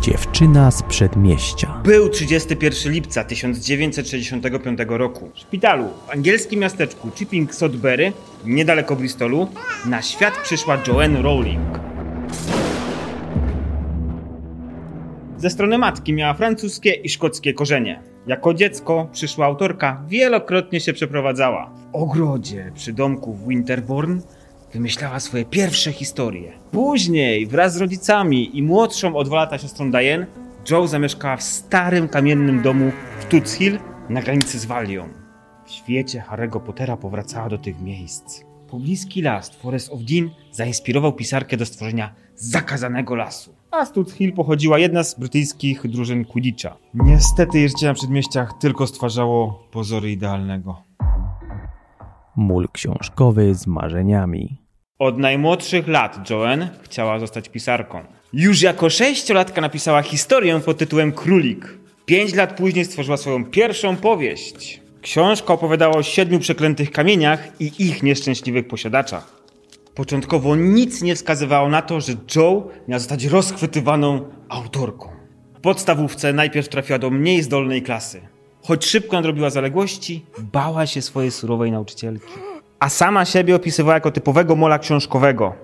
Dziewczyna z przedmieścia. Był 31 lipca 1965 roku. W szpitalu w angielskim miasteczku Chipping Sodbury, niedaleko Bristolu, na świat przyszła Joanne Rowling. Ze strony matki miała francuskie i szkockie korzenie. Jako dziecko przyszła autorka wielokrotnie się przeprowadzała. W ogrodzie przy domku w Winterbourne wymyślała swoje pierwsze historie. Później wraz z rodzicami i młodszą o dwa lata siostrą Diane, Joe zamieszkała w starym kamiennym domu w Toots Hill na granicy z Walią. W świecie Harry'ego Pottera powracała do tych miejsc. Pobliski las Forest of Dean zainspirował pisarkę do stworzenia zakazanego lasu. A z Toots Hill pochodziła jedna z brytyjskich drużyn Quidditcha. Niestety życie na przedmieściach tylko stwarzało pozory idealnego. Mól książkowy z marzeniami. Od najmłodszych lat Joanne chciała zostać pisarką. Już jako sześciolatka napisała historię pod tytułem Królik. Pięć lat później stworzyła swoją pierwszą powieść. Książka opowiadała o siedmiu przeklętych kamieniach i ich nieszczęśliwych posiadaczach. Początkowo nic nie wskazywało na to, że Joe miała zostać rozchwytywaną autorką. W podstawówce najpierw trafiła do mniej zdolnej klasy. Choć szybko nadrobiła zaległości, bała się swojej surowej nauczycielki. A sama siebie opisywała jako typowego mola książkowego.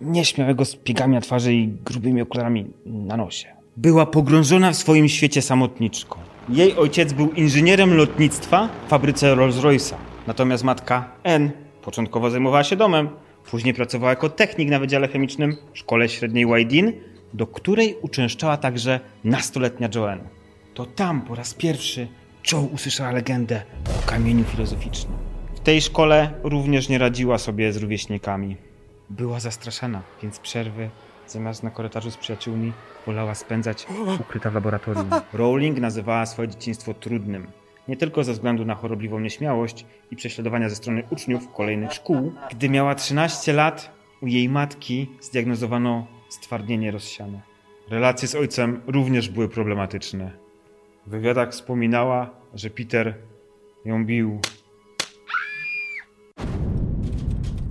Nieśmiałego z piegami na twarzy i grubymi okularami na nosie. Była pogrążona w swoim świecie samotniczką. Jej ojciec był inżynierem lotnictwa w fabryce Rolls-Royce'a. Natomiast matka N początkowo zajmowała się domem, później pracowała jako technik na Wydziale Chemicznym w szkole średniej Wydin, do której uczęszczała także nastoletnia Joanne. To tam po raz pierwszy Joe usłyszała legendę o kamieniu filozoficznym. W tej szkole również nie radziła sobie z rówieśnikami. Była zastraszana, więc przerwy zamiast na korytarzu z przyjaciółmi wolała spędzać ukryta w laboratorium. Rowling nazywała swoje dzieciństwo trudnym. Nie tylko ze względu na chorobliwą nieśmiałość i prześladowania ze strony uczniów kolejnych szkół. Gdy miała 13 lat, u jej matki zdiagnozowano stwardnienie rozsiane. Relacje z ojcem również były problematyczne. W wywiadach wspominała, że Peter ją bił.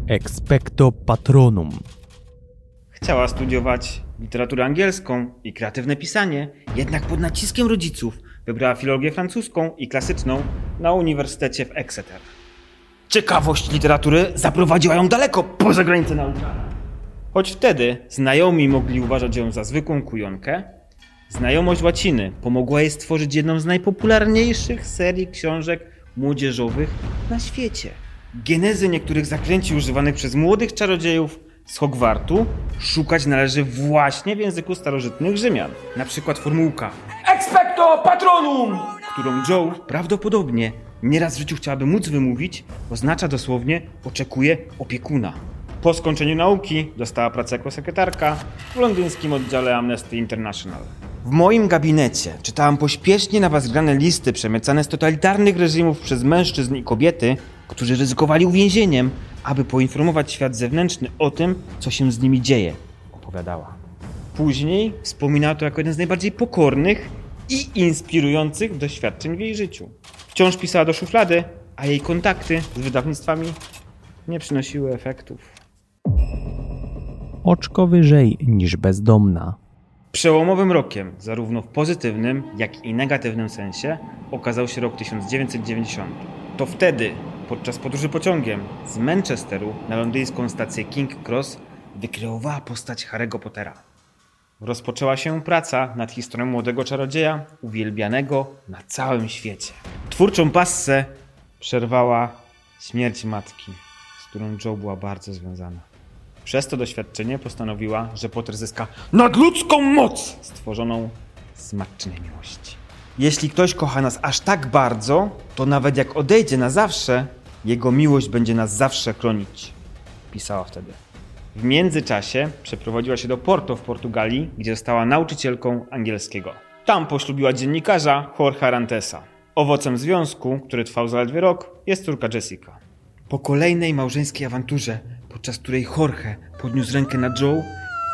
Expecto patronum. Chciała studiować literaturę angielską i kreatywne pisanie, jednak pod naciskiem rodziców wybrała filologię francuską i klasyczną na Uniwersytecie w Exeter. Ciekawość literatury zaprowadziła ją daleko poza granice nauki. Choć wtedy znajomi mogli uważać ją za zwykłą kujonkę, znajomość łaciny pomogła jej stworzyć jedną z najpopularniejszych serii książek młodzieżowych na świecie. Genezy niektórych zaklęci używanych przez młodych czarodziejów z Hogwartu szukać należy właśnie w języku starożytnych Rzymian. Na przykład formułka Expecto Patronum, którą Joe prawdopodobnie nieraz w życiu chciałaby móc wymówić, oznacza dosłownie oczekuje opiekuna. Po skończeniu nauki dostała pracę jako sekretarka w londyńskim oddziale Amnesty International. W moim gabinecie czytałam pośpiesznie na was grane listy przemycane z totalitarnych reżimów przez mężczyzn i kobiety, którzy ryzykowali uwięzieniem, aby poinformować świat zewnętrzny o tym, co się z nimi dzieje, opowiadała. Później wspominała to jako jeden z najbardziej pokornych i inspirujących doświadczeń w jej życiu. Wciąż pisała do szuflady, a jej kontakty z wydawnictwami nie przynosiły efektów. Oczko wyżej niż bezdomna. Przełomowym rokiem, zarówno w pozytywnym, jak i negatywnym sensie, okazał się rok 1990. To wtedy, podczas podróży pociągiem z Manchesteru na londyńską stację King Cross, wykreowała postać Harry'ego Pottera. Rozpoczęła się praca nad historią młodego czarodzieja, uwielbianego na całym świecie. Twórczą passę przerwała śmierć matki, z którą Joe była bardzo związana. Przez to doświadczenie postanowiła, że Potter zyska nadludzką moc stworzoną z matczynej miłości. Jeśli ktoś kocha nas aż tak bardzo, to nawet jak odejdzie na zawsze, jego miłość będzie nas zawsze chronić. Pisała wtedy. W międzyczasie przeprowadziła się do Porto w Portugalii, gdzie została nauczycielką angielskiego. Tam poślubiła dziennikarza Jorge Arantesa. Owocem związku, który trwał zaledwie rok, jest córka Jessica. Po kolejnej małżeńskiej awanturze, podczas której Jorge podniósł rękę na Joe,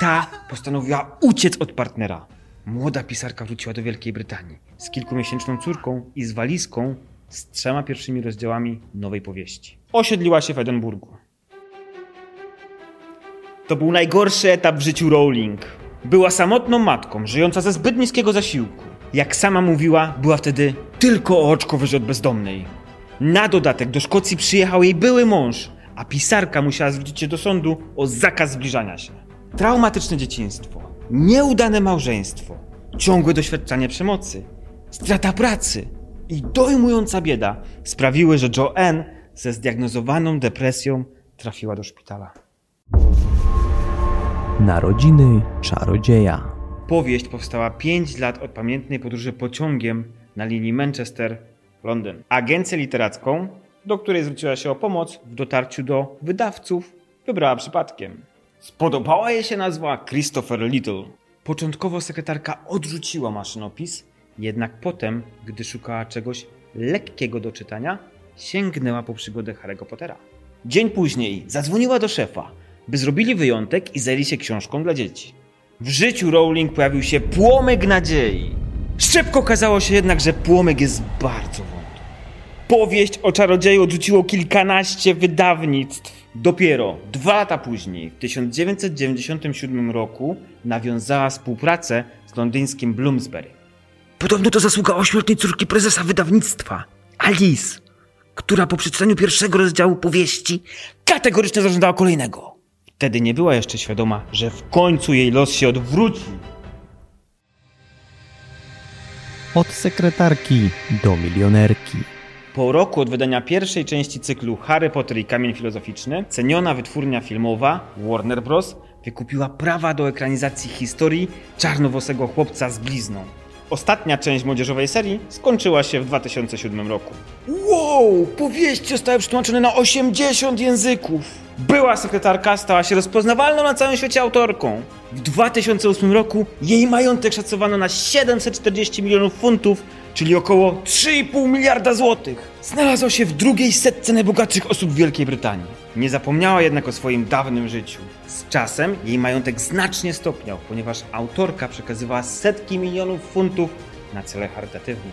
ta postanowiła uciec od partnera. Młoda pisarka wróciła do Wielkiej Brytanii z kilkumiesięczną córką i z walizką z trzema pierwszymi rozdziałami nowej powieści. Osiedliła się w Edynburgu. To był najgorszy etap w życiu Rowling. Była samotną matką, żyjąca ze zbyt niskiego zasiłku. Jak sama mówiła, była wtedy tylko o oczko wyżej od bezdomnej. Na dodatek do Szkocji przyjechał jej były mąż, a pisarka musiała zwrócić się do sądu o zakaz zbliżania się. Traumatyczne dzieciństwo, nieudane małżeństwo, ciągłe doświadczanie przemocy, strata pracy i dojmująca bieda sprawiły, że Joanne ze zdiagnozowaną depresją trafiła do szpitala. Narodziny czarodzieja. Powieść powstała 5 lat od pamiętnej podróży pociągiem na linii Manchester-Londyn. Agencję literacką, do której zwróciła się o pomoc w dotarciu do wydawców, wybrała przypadkiem. Spodobała jej się nazwa Christopher Little. Początkowo sekretarka odrzuciła maszynopis, jednak potem, gdy szukała czegoś lekkiego do czytania, sięgnęła po przygodę Harry'ego Pottera. Dzień później zadzwoniła do szefa, by zrobili wyjątek i zajęli się książką dla dzieci. W życiu Rowling pojawił się płomyk nadziei. Szybko okazało się jednak, że płomyk jest bardzo wątły. Powieść o czarodzieju odrzuciło kilkanaście wydawnictw. Dopiero dwa lata później, w 1997 roku, nawiązała współpracę z londyńskim Bloomsbury. Podobno to zasługa ośmioletniej córki prezesa wydawnictwa, Alice, która po przeczytaniu pierwszego rozdziału powieści kategorycznie zażądała kolejnego. Wtedy nie była jeszcze świadoma, że w końcu jej los się odwróci. Od sekretarki do milionerki. Po roku od wydania pierwszej części cyklu Harry Potter i Kamień Filozoficzny, ceniona wytwórnia filmowa Warner Bros. wykupiła prawa do ekranizacji historii czarnowłosego chłopca z blizną. Ostatnia część młodzieżowej serii skończyła się w 2007 roku. Wow! Powieści zostały przetłumaczone na 80 języków! Była sekretarka stała się rozpoznawalną na całym świecie autorką. W 2008 roku jej majątek szacowano na 740 milionów funtów, czyli około 3,5 miliarda złotych. Znalazła się w drugiej setce najbogatszych osób w Wielkiej Brytanii. Nie zapomniała jednak o swoim dawnym życiu. Z czasem jej majątek znacznie stopniał, ponieważ autorka przekazywała setki milionów funtów na cele charytatywne.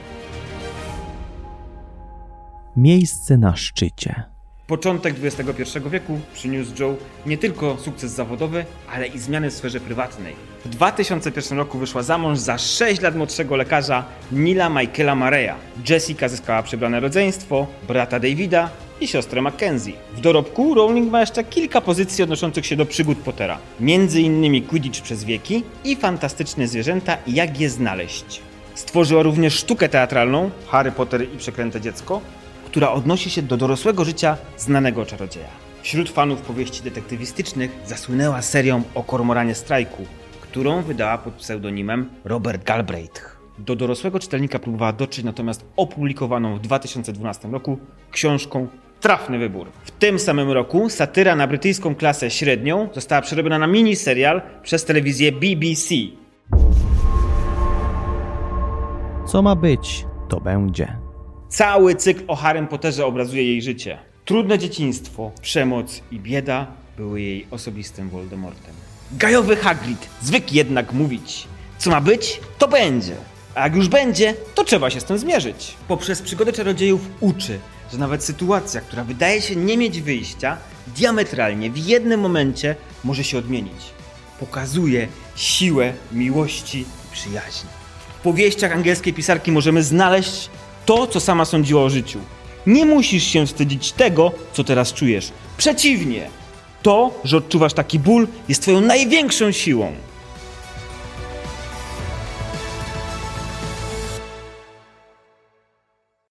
Miejsce na szczycie. Początek XXI wieku przyniósł Joe nie tylko sukces zawodowy, ale i zmiany w sferze prywatnej. W 2001 roku wyszła za mąż za 6 lat młodszego lekarza Nila Michaela Mareya. Jessica zyskała przybrane rodzeństwo, brata Davida i siostrę Mackenzie. W dorobku Rowling ma jeszcze kilka pozycji odnoszących się do przygód Pottera. Innymi Quidditch przez wieki i fantastyczne zwierzęta jak je znaleźć. Stworzyła również sztukę teatralną Harry Potter i Przeklęte Dziecko, która odnosi się do dorosłego życia znanego czarodzieja. Wśród fanów powieści detektywistycznych zasłynęła serią o Kormoranie Strajku, którą wydała pod pseudonimem Robert Galbraith. Do dorosłego czytelnika próbowała dotrzeć natomiast opublikowaną w 2012 roku książką Trafny wybór. W tym samym roku satyra na brytyjską klasę średnią została przerobiona na miniserial przez telewizję BBC. Co ma być, to będzie. Cały cykl o Harrym Potterze obrazuje jej życie. Trudne dzieciństwo, przemoc i bieda były jej osobistym Voldemortem. Gajowy Hagrid zwykł jednak mówić, co ma być, to będzie. A jak już będzie, to trzeba się z tym zmierzyć. Poprzez przygodę czarodziejów uczy, że nawet sytuacja, która wydaje się nie mieć wyjścia, diametralnie w jednym momencie może się odmienić. Pokazuje siłę miłości i przyjaźni. W powieściach angielskiej pisarki możemy znaleźć to, co sama sądziła o życiu. Nie musisz się wstydzić tego, co teraz czujesz. Przeciwnie, to, że odczuwasz taki ból, jest twoją największą siłą.